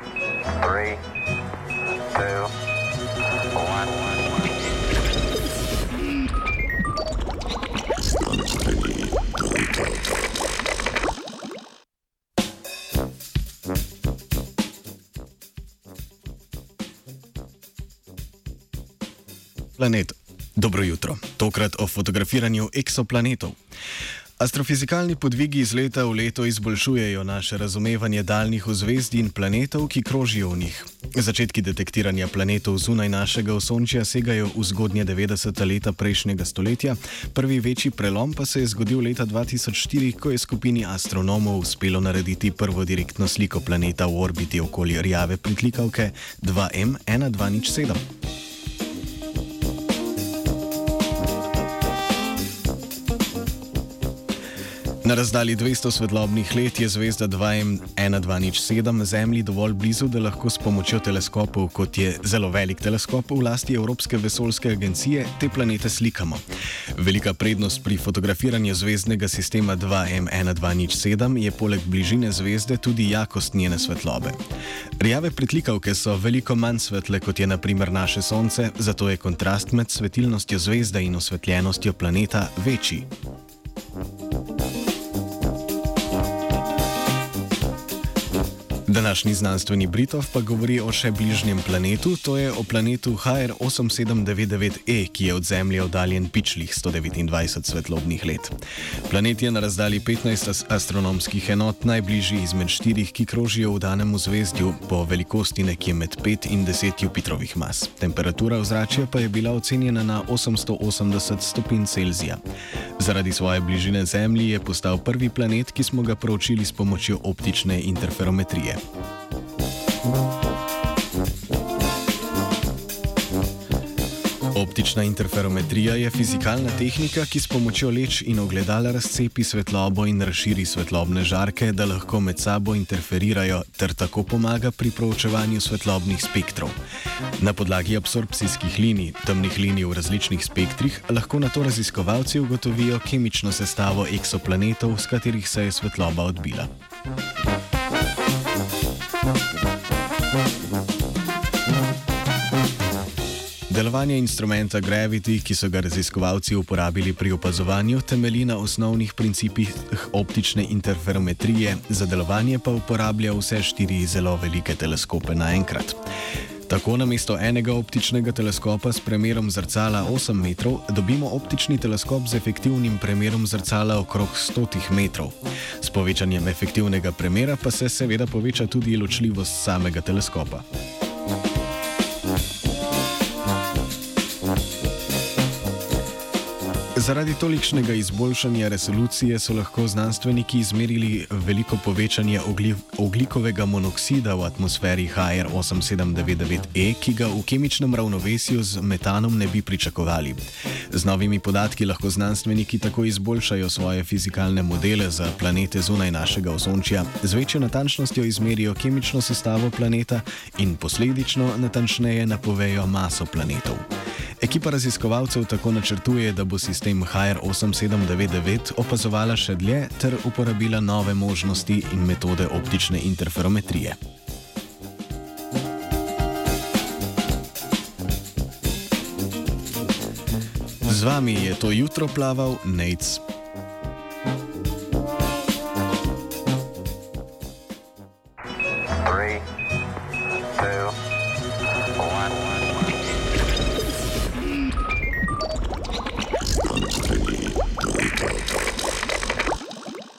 Three, two, one. Planet. Dobro jutro. Tokrat o fotografiranju eksoplanetov. Astrofizikalni podvigi iz leta v leto izboljšujejo naše razumevanje daljnih ozvezdij in planetov, ki krožijo v njih. Začetki detektiranja planetov zunaj našega osončja segajo v zgodnje 90. leta prejšnjega stoletja, prvi večji prelom pa se je zgodil leta 2004, ko je skupini astronomov uspelo narediti prvo direktno sliko planeta v orbiti okoli rjave pritlikavke 2M1207. Na razdalji 200 svetlobnih let je zvezda 2M1207 Zemlji dovolj blizu, da lahko s pomočjo teleskopov, kot je zelo velik teleskop v lasti Evropske vesoljske agencije, te planete slikamo. Velika prednost pri fotografiranju zvezdnega sistema 2M1207 je poleg bližine zvezde tudi jakost njene svetlobe. Rjave pritlikavke so veliko manj svetle, kot je naprimer naše Sonce, zato je kontrast med svetilnostjo zvezde in osvetljenostjo planeta večji. Današnji znanstveni Britov pa govori o še bližnjem planetu, to je o planetu HR8799E, ki je od Zemlje oddaljen pičlih 129 svetlobnih let. Planet je na razdalji 15 astronomskih enot najbližji izmed štirih, ki krožijo v danem zvezdju, po velikosti nekje med 5 in 10 Jupitrovih mas. Temperatura ozračja pa je bila ocenjena na 880 stopinj Celzija. Zaradi svoje bližine Zemlji je postal prvi planet, ki smo ga proučili s pomočjo optične interferometrije. Optična interferometrija je fizikalna tehnika, ki s pomočjo leč in ogledala razcepi svetlobo in razširi svetlobne žarke, da lahko med sabo interferirajo ter tako pomaga pri proučevanju svetlobnih spektrov. Na podlagi absorpcijskih linij, temnih linij v različnih spektrih, lahko na to raziskovalci ugotovijo kemično sestavo eksoplanetov, z katerih se je svetloba odbila. Delovanje instrumenta Gravity, ki so ga raziskovalci uporabili pri opazovanju, temelji na osnovnih principih optične interferometrije, za delovanje pa uporablja vse štiri zelo velike teleskope naenkrat. Tako namesto enega optičnega teleskopa s premerom zrcala 8 metrov dobimo optični teleskop z efektivnim premerom zrcala okrog 100 metrov. S povečanjem efektivnega premera pa se seveda poveča tudi ločljivost samega teleskopa. Zaradi tolikšnega izboljšanja resolucije so lahko znanstveniki izmerili veliko povečanje ogli oglikovega monoksida v atmosferi HR8799E, ki ga v kemičnem ravnovesju z metanom ne bi pričakovali. Z novimi podatki lahko znanstveniki tako izboljšajo svoje fizikalne modele za planete zunaj našega osončja, z večjo natančnostjo izmerijo kemično sestavo planeta in posledično natančneje napovejo maso planetov. Ekipa raziskovalcev tako načrtuje, da bo sistem HR8799 opazovala še dlje ter uporabila nove možnosti in metode optične interferometrije. Z vami je to jutro plaval Nate.